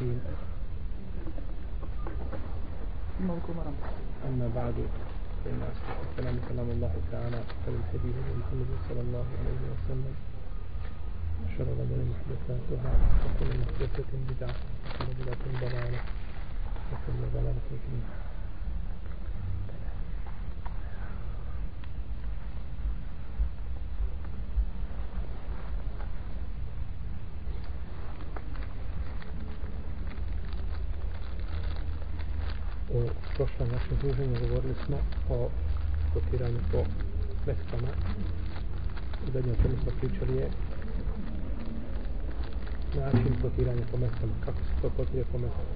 الرحيم. أما بعد فإن أصدق الكلام كلام الله تعالى خير الحديث محمد صلى الله عليه وسلم. شر الأمور محدثاتها وكل محدثة بدعة وكل بدعة ضلالة وكل ضلالة في النار. Prošlom druženju govorili smo o kotiranju po meskama. Zadnje o čemu smo pričali je način kotiranja po meskama. Kako se to kotira po meskama?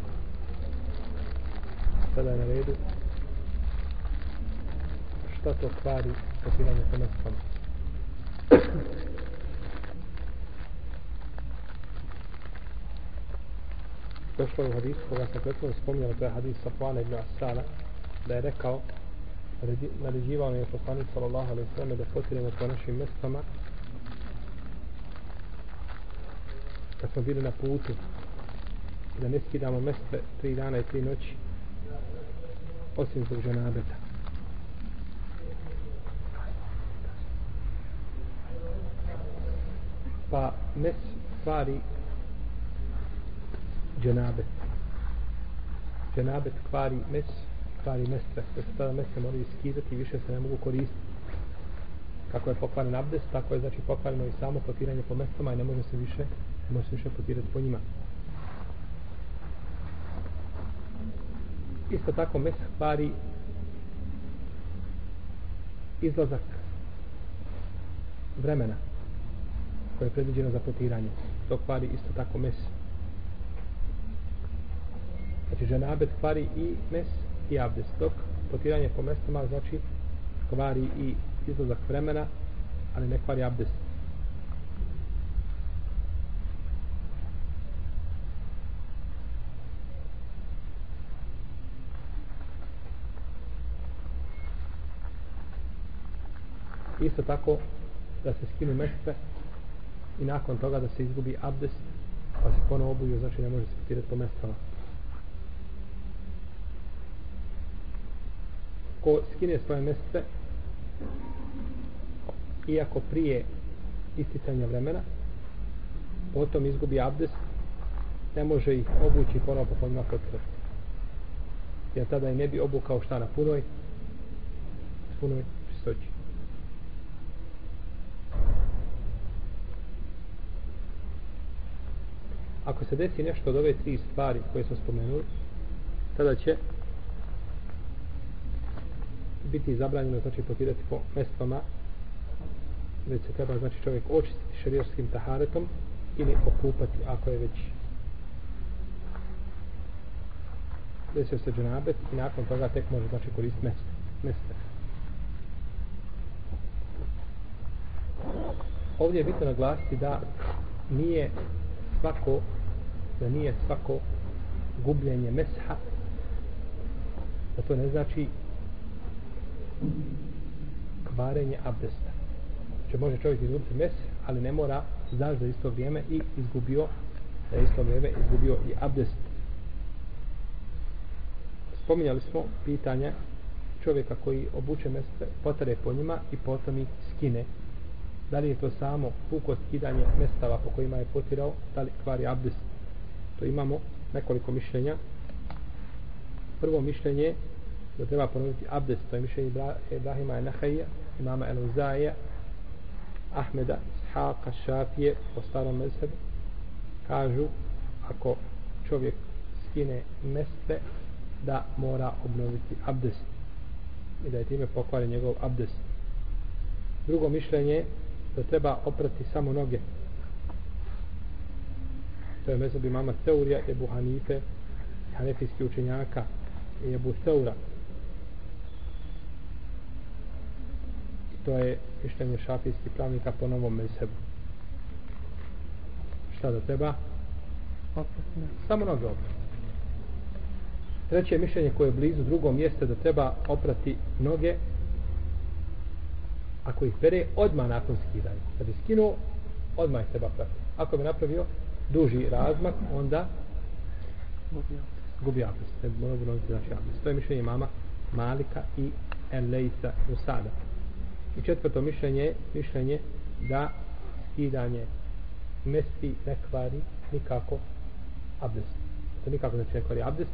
Sada je na redu šta to kvari kotiranje po meskama. došlo je u hadisu koga sam prethodno spominjala, to je hadis Safwana ibn Asala, da je rekao, naređivao nam je poslanik sallallahu alaihi sallam da potiremo po našim mestama kad smo bili na putu da ne skidamo meste tri dana i tri noći osim zbog ženabeta pa mes stvari dženabet. Dženabet kvari mes, stari mestre. Da se tada mestre moraju skidati i više se ne mogu koristiti. Kako je pokvaren abdest, tako je znači pokvareno i samo potiranje po mestama i ne može se više, ne može se više potirati po njima. Isto tako mes kvari izlazak vremena koje je predviđeno za potiranje. To kvari isto tako mes Znači ženabet kvari i mes i abdest. Dok potiranje po mestama znači kvari i izlazak vremena, ali ne kvari abdest. Isto tako da se skinu mestve i nakon toga da se izgubi abdest pa se ponovo obuju, znači ne može se potirati po mestama. Ko skine svoje mjeste iako prije isticanja vremena potom izgubi abdest ne može ih obući ponovno po njima potrebati jer tada i ne bi obukao šta na punoj punoj čistoći. Ako se desi nešto od ove tri stvari koje smo spomenuli tada će biti zabranjeno znači potirati po mestvama već se treba znači čovjek očistiti šarijerskim taharetom ili okupati ako je već desio se dženabet i nakon toga tek može znači koristiti mjesto mjesto ovdje je bitno naglasiti da nije svako da nije svako gubljenje mesha da to ne znači kvarenje abdesta. Znači može čovjek izgubiti mes, ali ne mora znaš da isto vrijeme i izgubio da isto vrijeme izgubio i abdest. Spominjali smo pitanje čovjeka koji obuče mese, potare po njima i potom ih skine. Da li je to samo puko skidanje mestava po kojima je potirao, da li kvari abdest. To imamo nekoliko mišljenja. Prvo mišljenje da treba ponoviti abdest, to je mišljenje Ibrahima Nahajja, imama El Uzaija, Ahmeda, Ishaqa, Šafije, po starom mezhebu, kažu, ako čovjek skine meste, da mora obnoviti abdest i da je time pokvaren njegov abdest. Drugo mišljenje da treba oprati samo noge. To je mezeb imama Teurija, Ebu Hanife, Hanefijski učenjaka Ebu Teura. To je mišljenje šafijskih pravnika po novom mesebu. Šta da treba? Samo noge oprati. Treće mišljenje koje je blizu drugom mjeste da treba oprati noge ako ih pere odmah nakon skidanja. Da bi skinuo, odmah ih treba prati. Ako bi napravio duži razmak, onda gubi abdest. Ne bi morao obnoviti znači abdest. To je mišljenje mama Malika i Elejsa Usada. I četvrto mišljenje je mišljenje da skidanje mesti ne kvari nikako abdest. To nikako znači ne kvari abdest.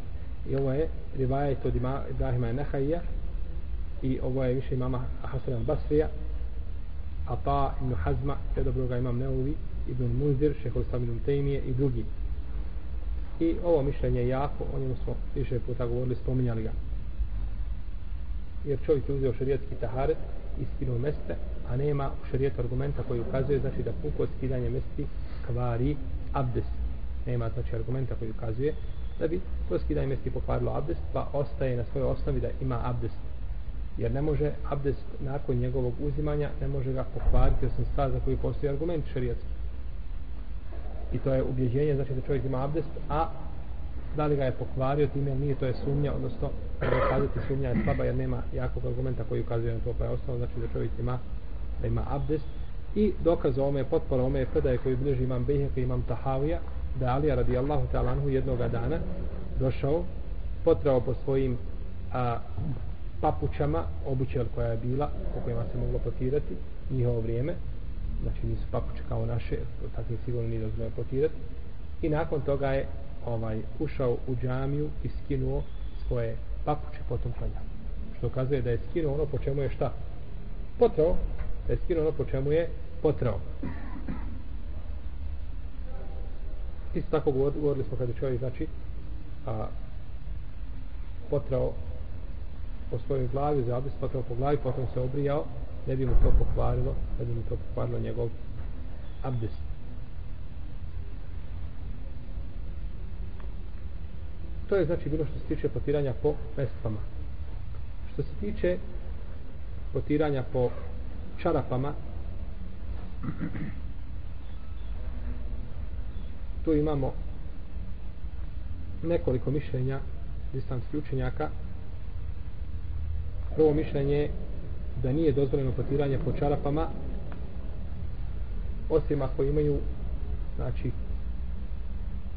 I ovo je rivajet od Ibrahima Nehajija i ovo je više imama Hasan al-Basrija a pa Ibn Hazma te dobro ga imam Neuvi Ibn Munzir, Šehol Sam Ibn Tejmije i drugi i ovo mišljenje je jako o njemu smo više puta govorili, spominjali ga jer čovjek je uzeo šarijetski taharet i meste a nema u šarijetu argumenta koji ukazuje znači da puko skidanje mesti kvari abdest. Nema znači argumenta koji ukazuje da bi to skidanje mesti pokvarilo abdest pa ostaje na svojoj osnovi da ima abdest. Jer ne može abdest nakon njegovog uzimanja ne može ga pokvariti osim stvar za koji postoji argument šarijetski. I to je ubjeđenje znači da čovjek ima abdest a da li ga je pokvario time nije to je sumnja odnosno da kazati sumnja je slaba jer nema jakog argumenta koji ukazuje na to pa je ostalo znači da čovjek ima da ima abdest. I dokaz o ome potpora ome predaje koji bliži imam Bejhek i imam Tahavija da je Alija radijallahu ta'ala jednoga dana došao potrao po svojim a, papučama obućel koja je bila po kojima se moglo potirati njihovo vrijeme. Znači nisu papuče kao naše takve sigurno nije dozvoljeno potirati. I nakon toga je ovaj ušao u džamiju i skinuo svoje papuče potom klanjao. Što kazuje da je skinuo ono po čemu je šta? Potrao. Da je skinuo ono po čemu je potrao. Isto tako govorili smo kada čovjek znači a, potrao po svojoj glavi, za abdest potrao po glavi, potom se obrijao, ne bi mu to pokvarilo, ne bi mu to pokvarilo njegov abdest. To je znači bilo što se tiče potiranja po mestvama. Što se tiče potiranja po čarapama, tu imamo nekoliko mišljenja distanskih učenjaka prvo mišljenje da nije dozvoljeno potiranje po čarapama osim ako imaju znači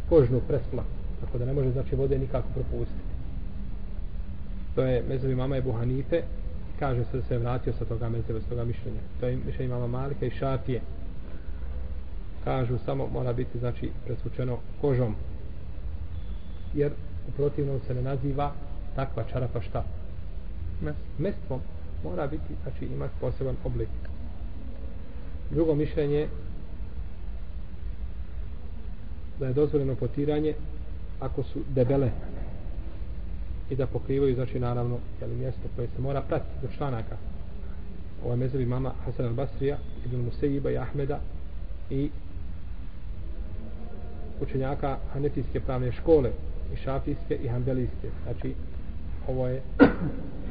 kožnu presla tako da ne može znači vode nikako propustiti. To je mezovi mama Ebu Hanife. Kaže se da se vratio sa toga mezeva s toga mišljenja. To je mišljenje mama Malika i Šafije. Kažu samo mora biti znači presvučeno kožom. Jer u protivnom se ne naziva takva čarapa šta? Mestvom. Mora biti znači imati poseban oblik. Drugo mišljenje da je dozvoljeno potiranje ako su debele i da pokrivaju znači naravno jeli, mjesto koje se mora pratiti do članaka. Ovaj mezovi mama Hasan al-Basrija Ibn Musejiba i Ahmeda i učenjaka Hanefijske pravne škole i Šafijske i Hanbelijske. Znači ovo je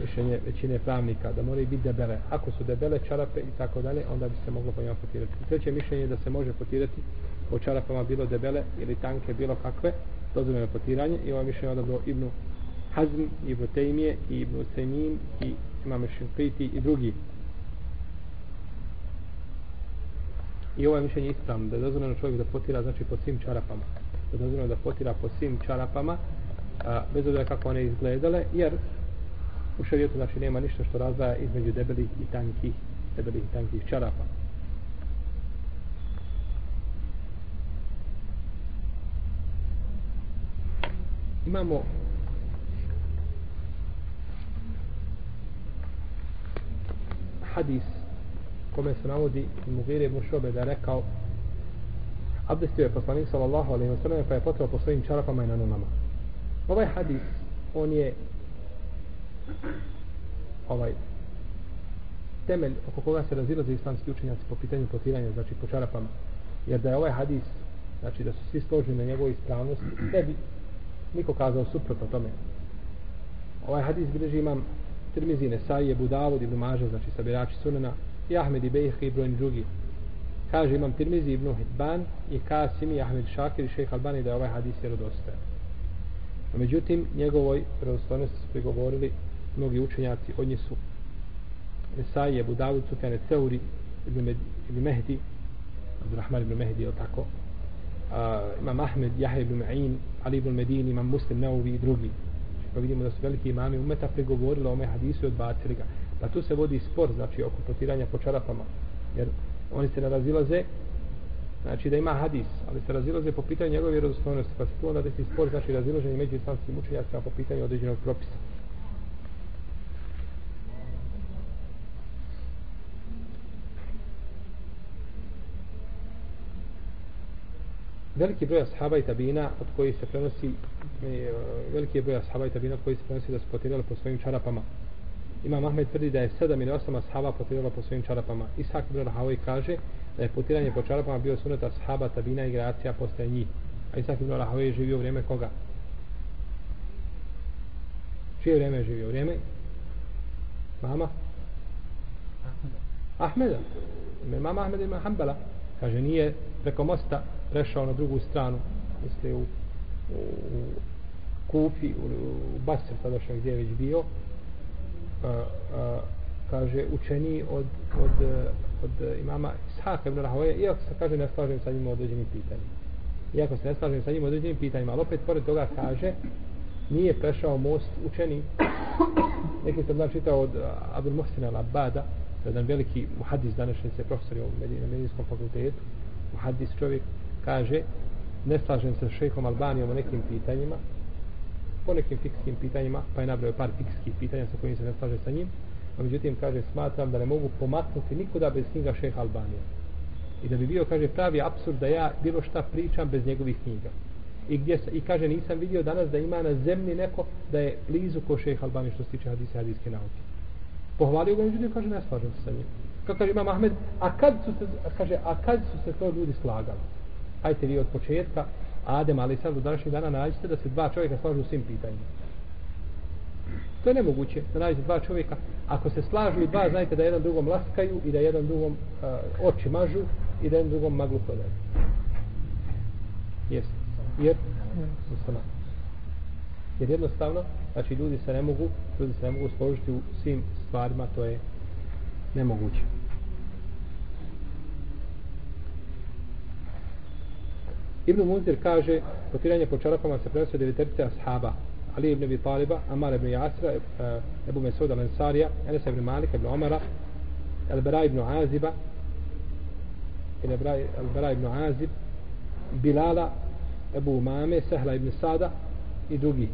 mišljenje većine pravnika da moraju biti debele. Ako su debele čarape i tako dalje onda bi se moglo po njima potirati. Treće mišljenje je da se može potirati po čarapama bilo debele ili tanke bilo kakve dozvoljeno potiranje. I ovo mišljenje odabro Ibnu Hazm, Ibnu Tejmije i Ibnu Tejmin i Imam Šinkriti i drugi. I ovo je mišljenje ispravno da je dozvoljeno čovjek da potira znači po svim čarapama. Da je dozvoljeno da potira po svim čarapama a, bez obzira kako one izgledale, jer u šarijetu znači nema ništa što razvaja između debelih i tankih, debelih i tankih čarapa. Imamo hadis kome se navodi Mugire ibn Šobe da je rekao abdestio je poslanik sallallahu alaihi wa sallam pa je potrao po svojim čarapama i na ovaj hadis on je ovaj temelj oko koga se razilaze islamski učenjaci po pitanju potiranja znači po čarapama. Jer da je ovaj hadis znači da su svi složeni na njegovoj ispravnosti ne bi niko kazao suprotno tome ovaj hadis bilježi imam Tirmizine, Ebu Davud, Ibn Maža, znači sabirači sunana, i Ahmed i Bejh i brojni drugi. Kaže imam Tirmizi, Ibn Hidban, i Kasim, i Ahmed Šakir, i šejh Albani, da je ovaj hadis vjerodostojan. A međutim, njegovoj pravoslavnosti su prigovorili mnogi učenjaci, od njih su Nesai, Ebu Davud, Sufjane Ceuri, Ibn, Ibn Mehdi, Abdurrahman Ibn Mehdi, ili tako, imam Ahmed, Jahe ibn Ma'in, Ali ibn Medin, imam Muslim Nauvi i drugi. Pa vidimo da su veliki imami umeta pregovorili o ome hadisu i odbacili ga. Pa tu se vodi spor, znači, oko potiranja po čarapama. Jer oni se ne razilaze, znači da ima hadis, ali se razilaze po pitanju njegove vjerozostojnosti. Pa se tu onda desi spor, znači razilaženje među islamskim učenjacima po pitanju određenog propisa. Veliki broj ashaba i tabina od koji se prenosi e, veliki broj ashaba i tabina od koji se prenosi da su potirali po svojim čarapama ima Mahmed tvrdi da je sedam ili osam ashaba potirala po svojim čarapama Ishak ibn Rahavoj kaže da je potiranje po čarapama bio sunet ashaba tabina i gracija postaje njih a Ishak ibn Rahavoj je živio vrijeme koga? čije vrijeme je živio? vrijeme? mama? Ahmeda Ahmeda mama Ahmeda ima Hanbala kaže nije preko mosta prešao na drugu stranu misli u, u, u Kufi u, u Basr tadašnjeg gdje je već bio a, a, kaže učeni od, od, od imama Ishaka ibn Rahovaja iako se kaže ne slažem sa njim određenim pitanjima. Iako se ne slažem sa njim određenim pitanjima ali opet pored toga kaže nije prešao most učeni. Neki sam znači čitao od Abdul Mohsina al-Abada jedan veliki muhadis današnji profesor profesor u medijskom fakultetu muhadis čovjek kaže ne slažem se s šejhom Albanijom o nekim pitanjima po nekim fikskim pitanjima pa je nabrao par fikskih pitanja sa kojim se ne slaže sa njim a međutim kaže smatram da ne mogu pomaknuti nikuda bez knjiga šejha Albanija i da bi bio kaže pravi apsurd da ja bilo šta pričam bez njegovih knjiga. I gdje se, i kaže nisam vidio danas da ima na zemlji neko da je blizu ko šejh Albanija što se tiče hadisa hadijske nauke. Pohvalio ga međutim kaže ne slažem se sa njim. Kako kaže imam Ahmed a kad su se kaže a kad su se to ljudi slagali? Hajte vi od početka Adem, ali sad do današnjeg dana nađete da se dva čovjeka slažu u svim pitanjima. To je nemoguće da nađete dva čovjeka. Ako se slažu i dva, znajte da jedan drugom laskaju i da jedan drugom uh, oči mažu i da jedan drugom maglu prodaju. Jes. Jer, jer jednostavno, znači ljudi se ne mogu, ljudi se ne mogu složiti u svim stvarima, to je nemoguće. Ibn Munzir kaže, potiranje po čarapama se prenosi deveterice ashaba. Ali ibn Abi Taliba, Amar ibn Yasra, e, Ebu Mesud al-Ansarija, Enes ibn Malika ibn Omara, Al-Bara ibn Aziba, Al-Bara ibn Azib, Bilala, Ebu Umame, Sehla ibn Sada i drugi.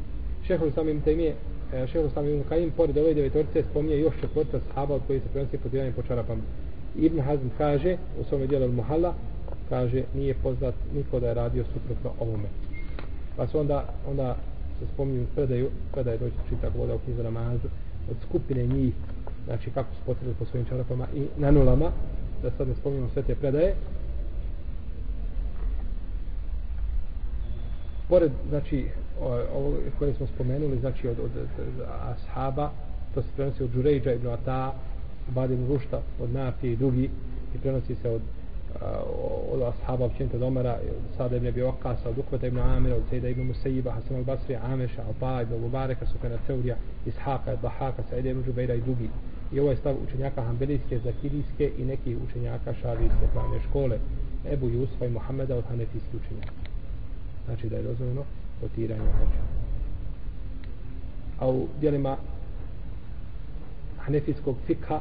Šehol samim temije, e, Šehol sam im Kajim, pored ove devetorice, spominje još četvrta sahaba od koji se prenosi potiranje po čarapama. Ibn Hazm kaže u svome dijelu Al-Muhalla, kaže nije poznat niko da je radio suprotno ovome. Pa se onda onda se spominju predaju je doći čita voda u knjizu namazu od skupine njih znači kako su potrebili po svojim čarapama i na nulama da sad ne spominjamo sve te predaje. Pored znači ovo koje smo spomenuli znači od, od, od ashaba to se prenosi od Džurejđa ibn Ata Badim Rušta od Nafije i drugi i prenosi se od od ashaba općenito od Omara, sada ibn Abi Waqqas, od Ukvata ibn Amira, od Sejda ibn Musaiba, Hasan al-Basri, Ameša, Alba, ibn Mubareka, Sukana Teurija, Ishaqa, Bahaka, Saida ibn Žubeira i drugi. I ovo je stav učenjaka Hanbelijske, Zakirijske i nekih učenjaka Šavijske pravne škole, Ebu Jusfa i Muhammeda od Hanefijske učenjaka. Znači da je dozvoljeno potiranje oča. A u dijelima Hanefijskog fikha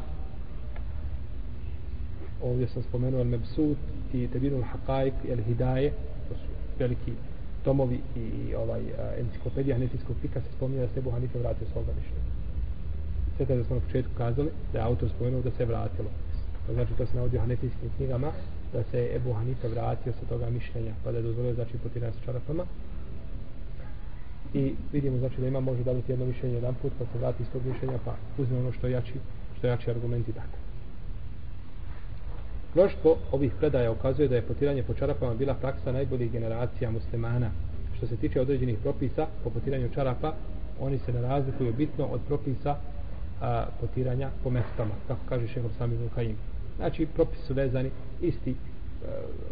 ovdje sam spomenuo El mebsut i Tebirul haqaik El hidaje to su veliki tomovi i ovaj enciklopedija hanefijskog fika se spominje da se Ebu Hanife vratio svoga mišljenja. Sve da smo na početku kazali da je autor spomenuo da se vratilo. To znači to se navodi u hanefijskim knjigama da se Ebu Hanife vratio sa toga mišljenja pa da je dozvolio znači po 13 čarapama. I vidimo znači da ima može dobiti jedno mišljenje jedan put pa se vrati iz tog mišljenja pa uzme ono što je jači što je jači argumenti tako. Mnoštvo ovih predaja ukazuje da je potiranje po čarapama bila praksa najboljih generacija muslimana. Što se tiče određenih propisa po potiranju čarapa, oni se ne razlikuju bitno od propisa a, potiranja po mestama, kako kaže šehov sami Vukaim. Znači, propisi su vezani isti a,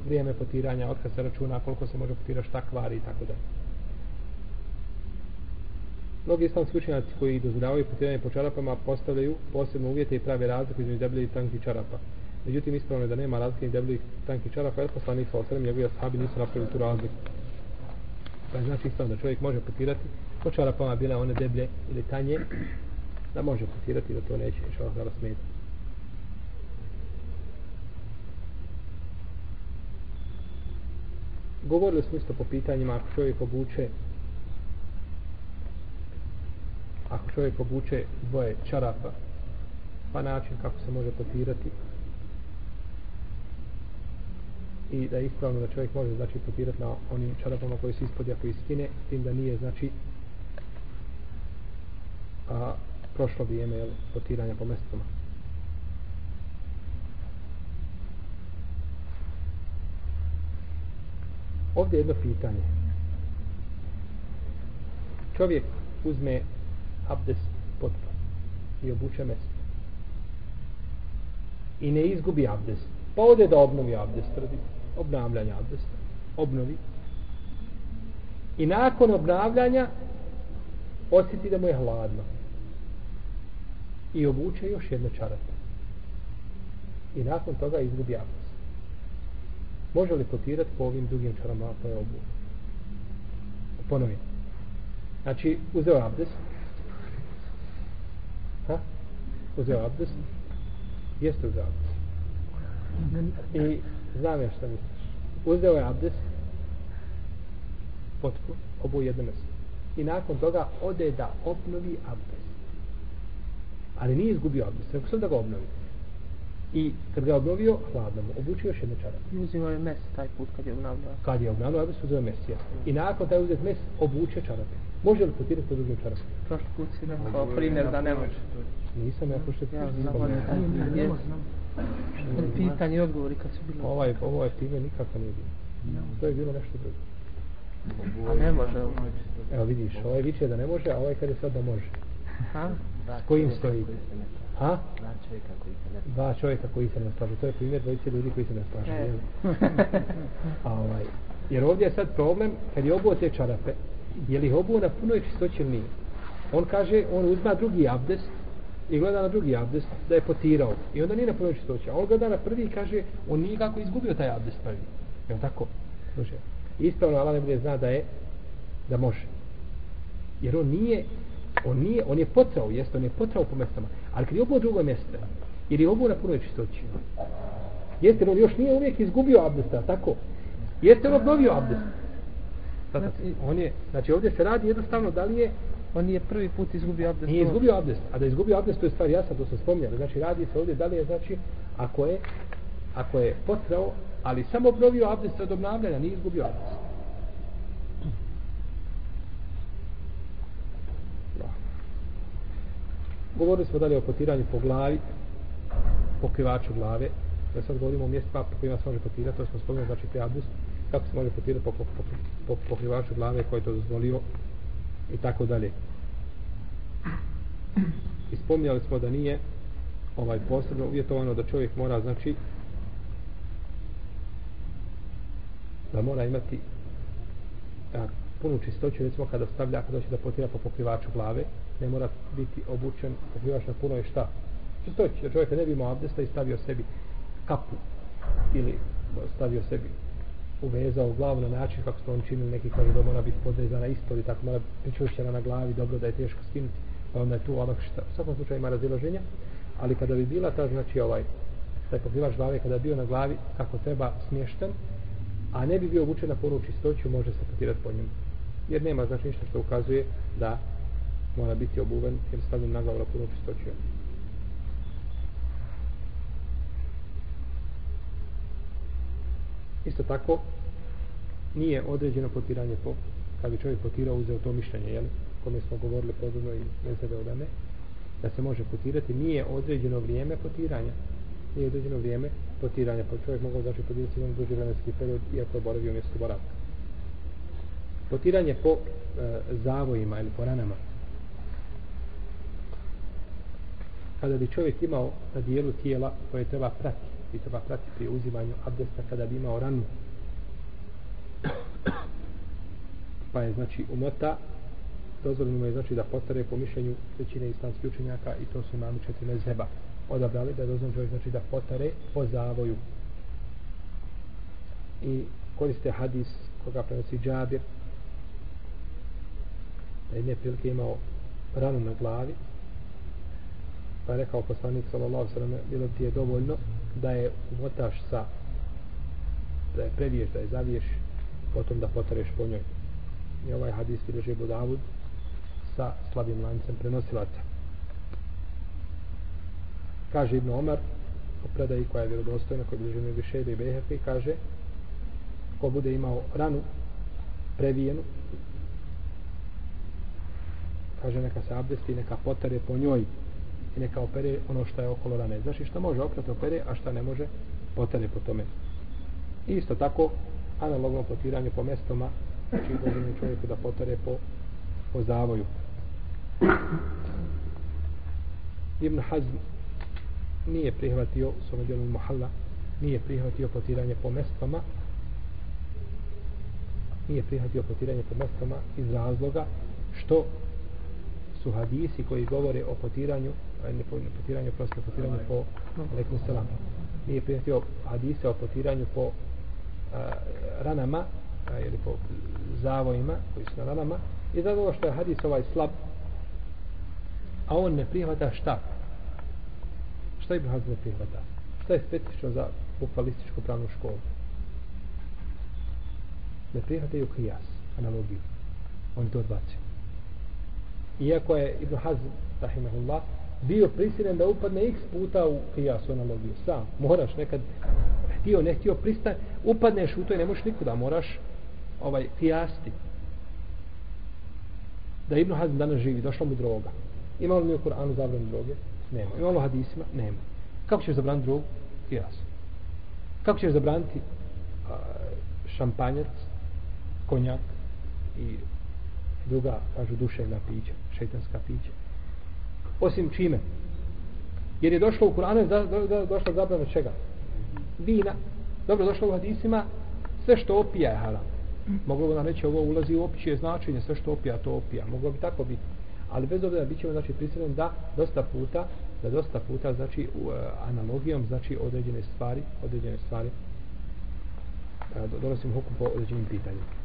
vrijeme potiranja, otkad se računa, koliko se može potirati, šta kvari i tako dalje. Mnogi islamski učenjaci koji dozvoljavaju potiranje po čarapama postavljaju posebne uvjete i prave razliku između debelje i tankih čarapa Međutim, ispravno je da nema razlike debljih tankih čarapa, jer poslanik sa osrem, njegovi ashabi nisu napravili tu razliku. Pa je znači ispravno da čovjek može putirati po čarapama bile one deblje ili tanje, da može putirati da to neće inša Allah smetati. Govorili smo isto po pitanjima ako čovjek obuče ako čovjek obuče dvoje čarapa pa način kako se može potirati i da je ispravno da čovjek može znači potirati na onim čarapama koji su ispod ako istine s tim da nije znači a prošlo vrijeme jel, potiranja po mestama ovdje je jedno pitanje. Čovjek uzme abdes potpuno i obuče mesto. I ne izgubi abdes pa ode da obnovi abdes radi obnavljanja abdesta obnovi. I nakon obnavljanja osjeti da mu je hladno. I obuče još jedno čarape i nakon toga izgubi abdes može li potirati po ovim drugim čarama koje je obu ponovim znači uzeo abdes ha? uzeo abdes jeste uzeo abdes i znam ja što misliš. Uzeo je abdes potpuno obu jedno mjesto. I nakon toga ode da obnovi abdes. Ali nije izgubio abdes nego sam da ga obnovi? I kad ga obnovio hladno mu obučio još jedno I uzimao je mes taj put kad je obnavljao. kad je obnavljao abdes uzeo mes ja. i nakon taj uzet mes obuče čarape. Može li potirati po drugim čarape Prošli put si rekao primjer da ne može. Nisam ja pošto Ja je pitanje i odgovori kad su bilo. ovaj, ovaj time nikako nije bilo. To je bilo nešto drugo. A ne može. evo vidiš ovaj viče da ne može a ovaj kaže sad da može. Ha? s kojim stoji? ha? dva čovjeka koji se ne slažu. To je primjer dvojice ljudi koji se ne slažu E. a ovaj jer ovdje je sad problem kad je obuo te čarape je li ih obuo na punoj čistoći ili nije? On kaže on uzma drugi abdest i gleda na drugi abdest da je potirao i onda nije na punoj čistoći a on gleda na prvi i kaže on nije kako izgubio taj abdest prvi je tako? Može. ispravno Allah ne bude zna da je da može jer on nije on nije, on je potrao, jeste, on je potrao po mjestama, ali kad je obuo drugo mjesto, jer je obuo na punoj čistoći, jeste, on još nije uvijek izgubio abdesta, tako? Jeste on obnovio abdest? Znači- on je, znači ovdje se radi jednostavno da li je On je prvi put izgubio abdest. nije izgubio abdest, a da izgubio abdest to je stvar jasna, to sam spominjali, znači radi se ovdje da li je, znači, ako je, ako je potrao, ali samo obnovio abdest od obnavljanja, nije izgubio abdest. Da. Govorili smo dalje o potiranju po glavi, pokrivaču glave, da sad govorimo o mjestima po kojima se može potirati, to smo spomenuli, znači te abdest, kako se može potirati po, po, po, po pokrivaču glave koji je to dozvolio i tako dalje. I smo da nije ovaj posebno uvjetovano da čovjek mora znači da mora imati a, punu čistoću recimo kada stavlja kada hoće da potira po pokrivaču glave ne mora biti obučen pokrivač na puno je šta čistoći jer čovjek ne bi imao abdesta i stavio sebi kapu ili stavio sebi uvezao glavu na način kako smo on činili neki kažu da mora biti podrezana ispod i tako mora pričušćena na glavi dobro da je teško skinuti. Pa onda je tu olakšta u svakom slučaju ima razilaženja ali kada bi bila ta znači ovaj taj pokrivač glave kada bi bio na glavi kako treba smješten a ne bi bio obučen na punu čistoću može se potirati po njemu. Jer nema znači ništa što ukazuje da mora biti obuven jer stavljen na glavu na punu čistoću isto tako nije određeno potiranje po kad bi čovjek potirao uzeo to mišljenje jel? kome smo govorili podobno i mezebe odame, da se može potirati. Nije određeno vrijeme potiranja. Nije određeno vrijeme potiranja pa čovjek mogao znači potirati jedan duži vremenski period iako je boravio mjesto boravka. Potiranje po e, zavojima ili po ranama. Kada bi čovjek imao na dijelu tijela koje treba pratiti i treba prati pri uzimanju abdesta kada bi imao ranu. Pa je znači umota dozvoljeno mu je znači da potare po mišljenju većine islamskih učenjaka i to su imami četiri mezheba. Odabrali da je dozvoljeno čovjek znači da potare po zavoju. I koriste hadis koga prenosi Džabir da jedne prilike imao ranu na glavi pa je rekao poslanik sallallahu sallam bilo ti je dovoljno da je umotaš sa da je previješ, da je zaviješ potom da potareš po njoj. I ovaj hadis bilježi Budavud sa slabim lancem prenosilaca. Kaže Ibn Omar o predaji koja je vjerodostojna koja bilježi mi više i Behefi, kaže ko bude imao ranu previjenu kaže neka se abdesti neka potare po njoj i neka opere ono što je okolo rane. Znači što može okrat opere a što ne može potare po tome. I isto tako analogno potiranje po mestoma znači dozvoljeno čovjeku da potare po, po zavoju. Ibn Hazm nije prihvatio s ovom djelom Muhalla nije prihvatio potiranje po mestoma nije prihvatio potiranje po mestoma iz razloga što su hadisi koji govore o potiranju ne po, potiranju, prosto potiranju po alaikum salam. Nije prijetio hadise o potiranju po a, ranama a, ili po zavojima koji su na ranama. I zato što je hadis ovaj slab a on ne prihvata šta? Šta Ibn Hazm ne prihvata? Šta je specifično za bukvalističku pravnu školu? Ne prihvataju kijas analogiju. On to odbacio iako je Ibn Hazm rahimahullah bio prisilen da upadne x puta u kijasu analogiju sam moraš nekad htio ne htio pristan upadneš u to i ne možeš nikuda moraš ovaj kijasti da Ibn Hazm danas živi došla mu droga ima li mi u Kur'anu zabranu droge? nema ima li u hadisima? nema kako ćeš zabraniti drogu? kijas kako ćeš zabraniti šampanjac konjak i druga, kažu, duševna pića, šeitanska pića. Osim čime? Jer je došlo u Kur'anu, da, da, da, došlo zabrana čega? Vina. Dobro, došlo u hadisima, sve što opija je haram. Moglo bi nam reći, ovo ulazi u opće značenje, sve što opija, to opija. Moglo bi tako biti. Ali bez obzira bit ćemo znači, prisiljeni da dosta puta, da dosta puta, znači, u, e, analogijom, znači, određene stvari, određene stvari, e, uh, donosim hukum po određenim pitanjima.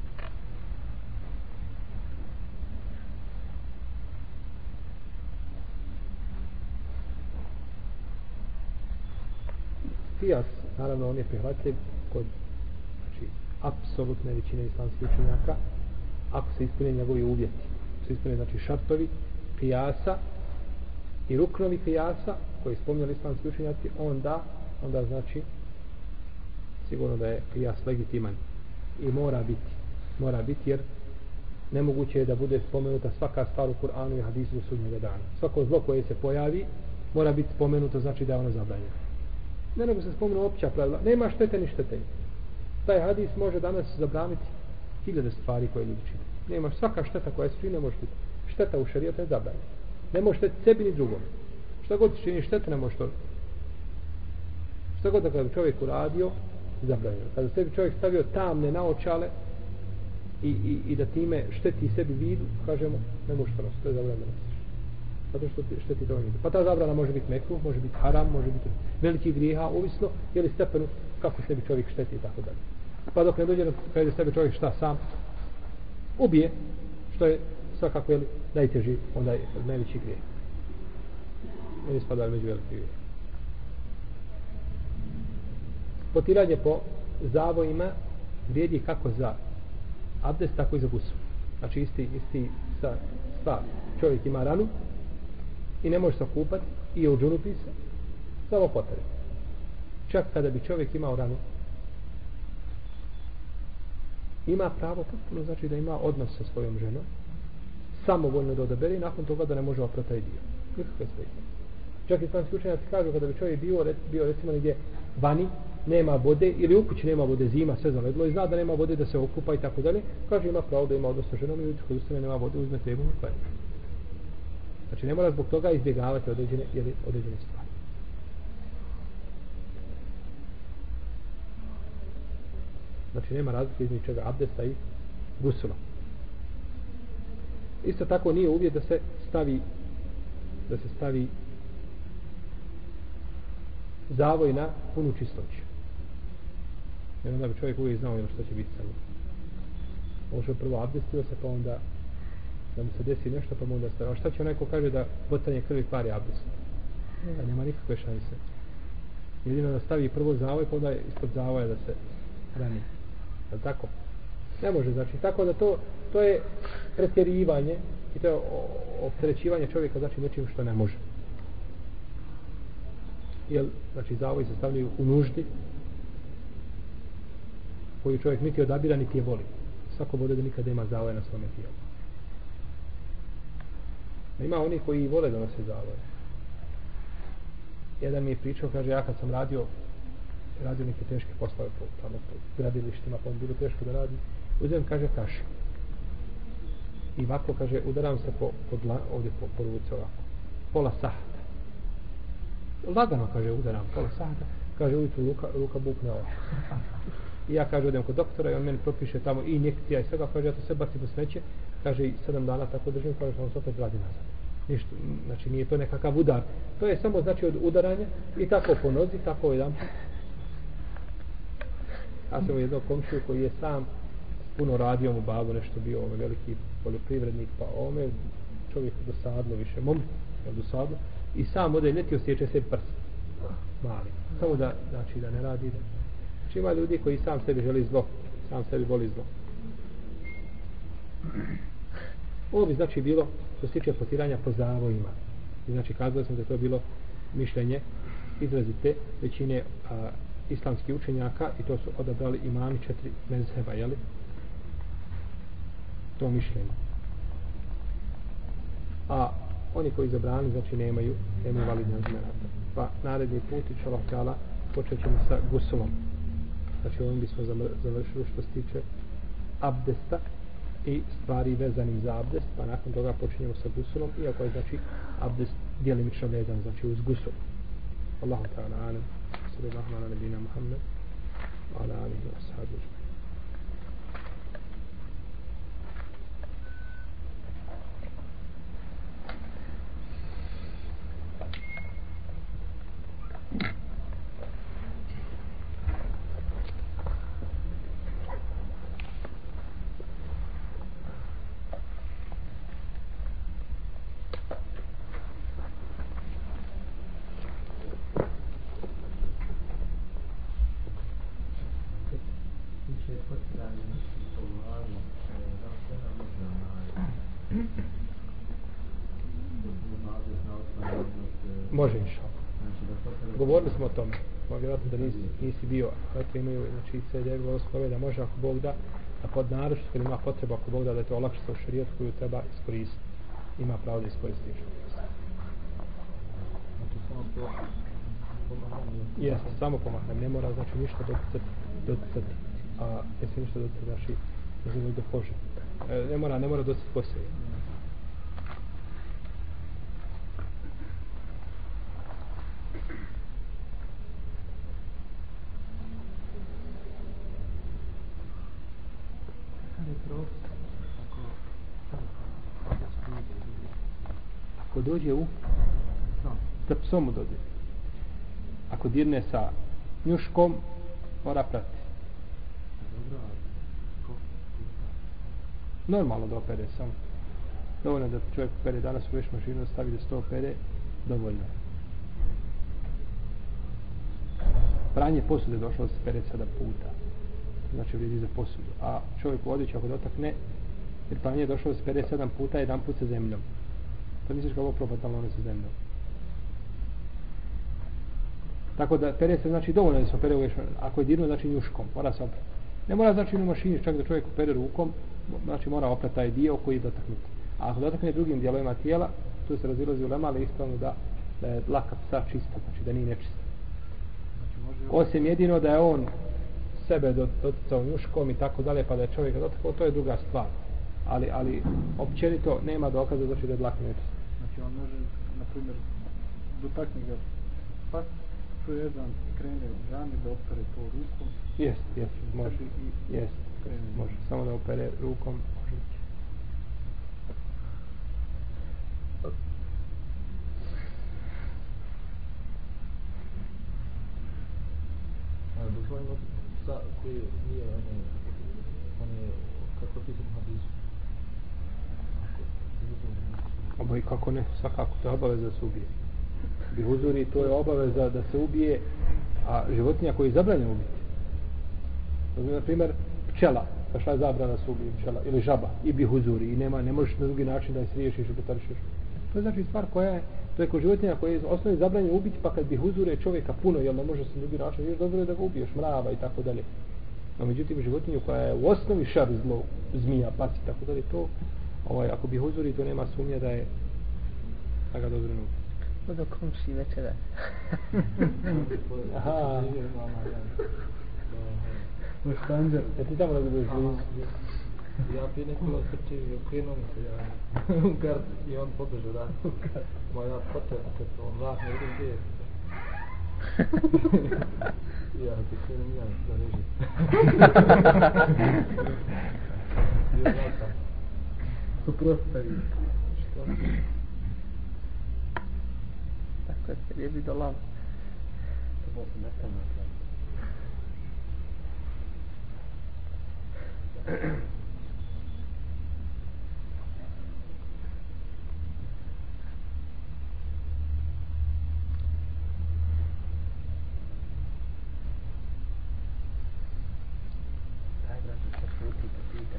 Kijas, naravno on je prihvatljiv kod znači, apsolutne većine islamskih učenjaka ako se ispune njegovi uvjeti. Se ispune znači šartovi kijasa i ruknovi kijasa koji spomnjali islamski učenjaci onda, onda znači sigurno da je kijas legitiman i mora biti mora biti jer nemoguće je da bude spomenuta svaka stvar u Kur'anu i hadisu do sudnjega dana. Svako zlo koje se pojavi mora biti spomenuto znači da je ono zabranjeno ne nego se spomenu opća pravila. Nema štete ni štetenja. taj hadis može danas zabraniti hiljade stvari koje ljudi čine. Nema svaka šteta koja se čini ne može biti. Šteta u šarijetu je zabranjena. Ne može šteti sebi ni drugom. Šta god čini štete ne može to. Šta god da kada bi čovjek uradio zabranjeno. Kada sebi čovjek stavio tamne naočale i, i, i da time šteti sebi vidu kažemo ne može to nositi to je zabranjeno zato što šteti to nije. Pa ta zabrana može biti mekru, može biti haram, može biti veliki grijeha, ovisno je li stepenu kako sebi čovjek šteti i tako dalje. Pa dok ne dođe na kada sebi čovjek šta sam ubije, što je svakako je li najteži, onda je najveći grijeh. Ne spada među veliki grijeh. Potiranje po zavojima vrijedi kako za abdest, tako i za gusu. Znači isti, isti sa stvar. Čovjek ima ranu, i ne može se okupati i je u džunupi se samo potrebe. Čak kada bi čovjek imao ranu. Ima pravo potpuno znači da ima odnos sa svojom ženom samovoljno da odabere i nakon toga da ne može oprati taj dio. Nikakve sve čak i islamski učenjaci kažu kada bi čovjek bio, bio recimo negdje vani nema vode ili u kući nema vode zima sve zaledlo i zna da nema vode da se okupa i tako dalje kaže ima pravo da ima odnos sa ženom i u ustane nema vode uzme tebu i kvari Znači ne mora zbog toga izbjegavati određene, ili određene stvari. Znači nema razlike između čega abdesta i gusula. Isto tako nije uvijek da se stavi da se stavi zavoj na punu čistoću. Jer onda bi čovjek uvijek znao ono što će biti sa njim. Može prvo abdestio se, pa onda da mu se desi nešto, pa mu onda stavio. A šta će onaj ko kaže da botanje krvi kvari abdest? Da nema nikakve šanse. Jedino da stavi prvo zavoj, pa onda ispod zavoja da se rani. Je tako? Ne može, znači, tako da to, to je pretjerivanje i to je opterećivanje čovjeka, znači, nečim što ne može. Jel, znači, zavoj se stavljaju u nuždi, koju čovjek niti odabira, niti je voli. Svako bude da nikada ima zavoje na svome tijelu. Ima oni koji vole da nose zavoje. Jedan mi je pričao, kaže, ja kad sam radio radio neke teške poslove po, tamo po gradilištima, pa on bilo teško da radi, uzem, kaže, kaši. I ovako, kaže, udaram se po, po dla, ovdje po, po ruce ovako. Pola sahata. Lagano, kaže, udaram, pola sahata. Kaže, ujutru ruka, ruka bukne ovako. I ja kaže, odem kod doktora i on meni propiše tamo i injekcija i svega, kaže, ja to sve bacim u smeće, kaže, i sedam dana tako držim, kaže, pa on se opet radi nazad. Ništa, znači nije to nekakav udar. To je samo znači od udaranja i tako po nozi, tako jedan Ja sam jednog komšiju koji je sam puno radio mu babu, nešto bio ovaj veliki poljoprivrednik, pa ome čovjek dosadno više, mom, je dosadno, i sam ode leti osjeća se prst, mali, samo da, znači da ne radi, da. znači ima ljudi koji sam sebi želi zlo, sam sebi voli zlo. Ovo bi znači bilo što se tiče potiranja po zavojima. I znači kazali smo da to bilo mišljenje izrazite većine a, islamskih učenjaka i to su odabrali imami četiri mezheba, jeli? To mišljenje. A oni koji zabrani, znači nemaju, nemaju validne argumenta. Pa naredni put, i čala počet ćemo sa gusulom. Znači ovim bismo završili što se tiče abdesta i stvari vezani za abdest, pa nakon toga počinjemo sa gusulom, iako je znači abdest djelimično vezan, znači uz gusul. Allahu ta'ala alam. Sallallahu ala nabina Muhammed. Ala alihi wa sahabu. Govorili smo o tome. Ma vjerojatno da nisi, nisi bio. Dakle imaju, znači, sve djevi volosklove da može ako Bog da, a pod naručit ima potreba ako Bog da, da je to olakšica u šarijetu koju treba iskoristiti. Ima pravo da iskoristi inša. Jeste, samo pomahnem. Ne mora, znači, ništa doticati, doticati. A jesi ništa doticati, znači, znači, do kože. E, ne mora, ne mora doticati poslije. Ako dođe u sa psom mu dođe. Ako dirne sa njuškom mora prati. Normalno da opere samo. Dovoljno da čovjek opere danas u veš mašinu stavi da sto opere dovoljno pranje posude došlo da se pere sada puta znači vidi za posudu a čovjek u odjeću ako dotakne jer pranje je došlo da se pere sedam puta jedan put sa zemljom to misliš kako probati balone sa zemljom. Tako da pere se znači dovoljno da se opere uveš, ako je dirno znači njuškom, mora se oprati. Ne mora znači u mašini čak da čovjek opere rukom, znači mora oprati taj dio koji je dotaknut. A ako dotakne drugim dijelovima tijela, tu se razilazi u lema, ali ispravno da, da je laka psa čista, znači da nije nečista. Znači, Osim jedino da je on sebe doticao njuškom i tako dalje, pa da je čovjek dotakao, to je druga stvar. Ali, ali općenito nema dokaza znači da je dlak nečista on može, na primjer, dotakne ga pas, to je jedan krene u džami da opere to rukom. Jest, jest, može. Jest, može. Samo da opere rukom, može. vojno sa koji nije one, one, kako je pisano u hadisu. Kako ne, svakako, to je obaveza da se ubije. Bi huzuri, to je obaveza da se ubije, a životinja koji je zabranjen ubiti. Znači, na primjer, pčela, pa šta je zabrana se ubije pčela, ili žaba, i bi huzuri, i nema, ne možeš na drugi način da je sriješiš i potarišiš. To je znači stvar koja je, to je životinja koja je osnovi zabranjen ubiti, pa kad bi huzure čovjeka puno, jel ne može se drugi način, još dobro je da ga ubiješ, mrava i tako dalje. No, međutim, životinju koja je u osnovi šar zlo, zmija, pas i tako dalje, to, ovaj, ako bi huzuri, to nema sumnje da je, da ga dozrenu. Odo komši večera. Aha. Ja ti tamo da budeš blizu. Ja prije nekoga trčio i okrenuo mi se ja u gard i on pobežao da. Ma ja potrebno se to, on ne vidim gdje je. ja ti krenem ja da reži. Suprostavi. Što? Tako je, je bi do lava. To bo se na kraju. Taj brat se puti pa pita.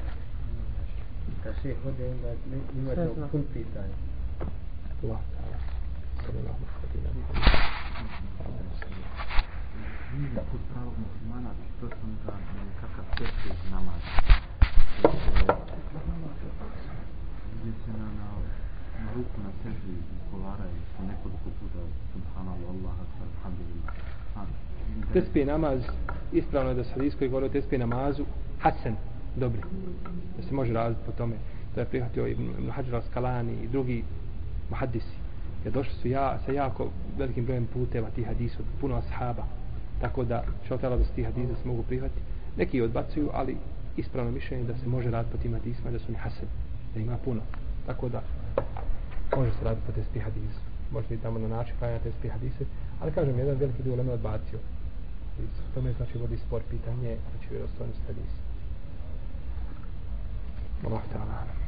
Kad še hode onda ne- ima Sve to zna. pun pitanja. Allah, ta'ala. Sallallahu alaihi wa sallam. da put pravog muslimana, to sam za nekakav teški namaz. Gdje se na, na, na ruku na seždi izgovara i se nekoliko puta subhanallah, Allah, akbar, alhamdulillah. A, Tespi namaz, ispravno je da se hadijskoj govori o tespi namazu, hasen, dobri. Da se može raditi po tome. To je prihvatio Ibn, Ibn Hajar Skalani i drugi muhaddisi. Jer došli su ja, sa jako velikim brojem puteva tih hadisa od puno ashaba. Tako da, što tela da se tih hadisa se mogu prihvatiti. Neki odbacuju, ali ispravno mišljenje da se može raditi po tim hadisima, da su oni hasen, da ima puno. Tako da, može se raditi po testi hadisa. Možete i tamo na način klanjati testi hadise, ali kažem, jedan veliki dio ulema odbacio. I tome znači vodi spor pitanje, znači vjerostojnost hadisa. Allah ta'ala.